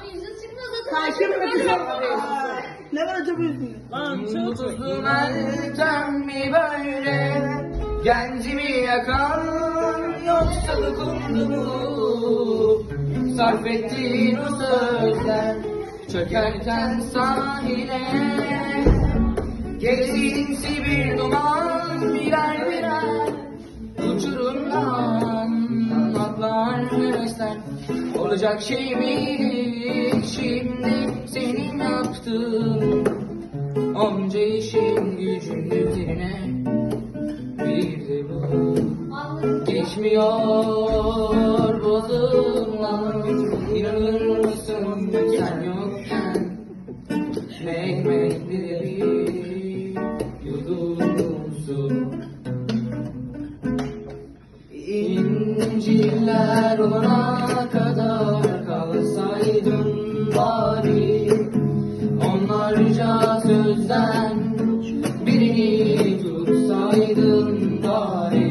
Ay yüzü çıkmaz zaten. Ne var acaba yüzünde? Lan elden mi böyle Gencimi yakan yoksa dokundu mu Sarf ettiğin o sözler Çökerken sahile Gezimsi bir duman birer birer Uçurumdan nefesler Olacak şey mi şimdi senin yaptığın. Onca işin gücün üzerine bir de bu. Geçmiyor bozumla İnanır mısın sen yokken? Bir bir yudumsun zincirler ona kadar kalsaydın bari. Onlarca sözden birini tutsaydın bari.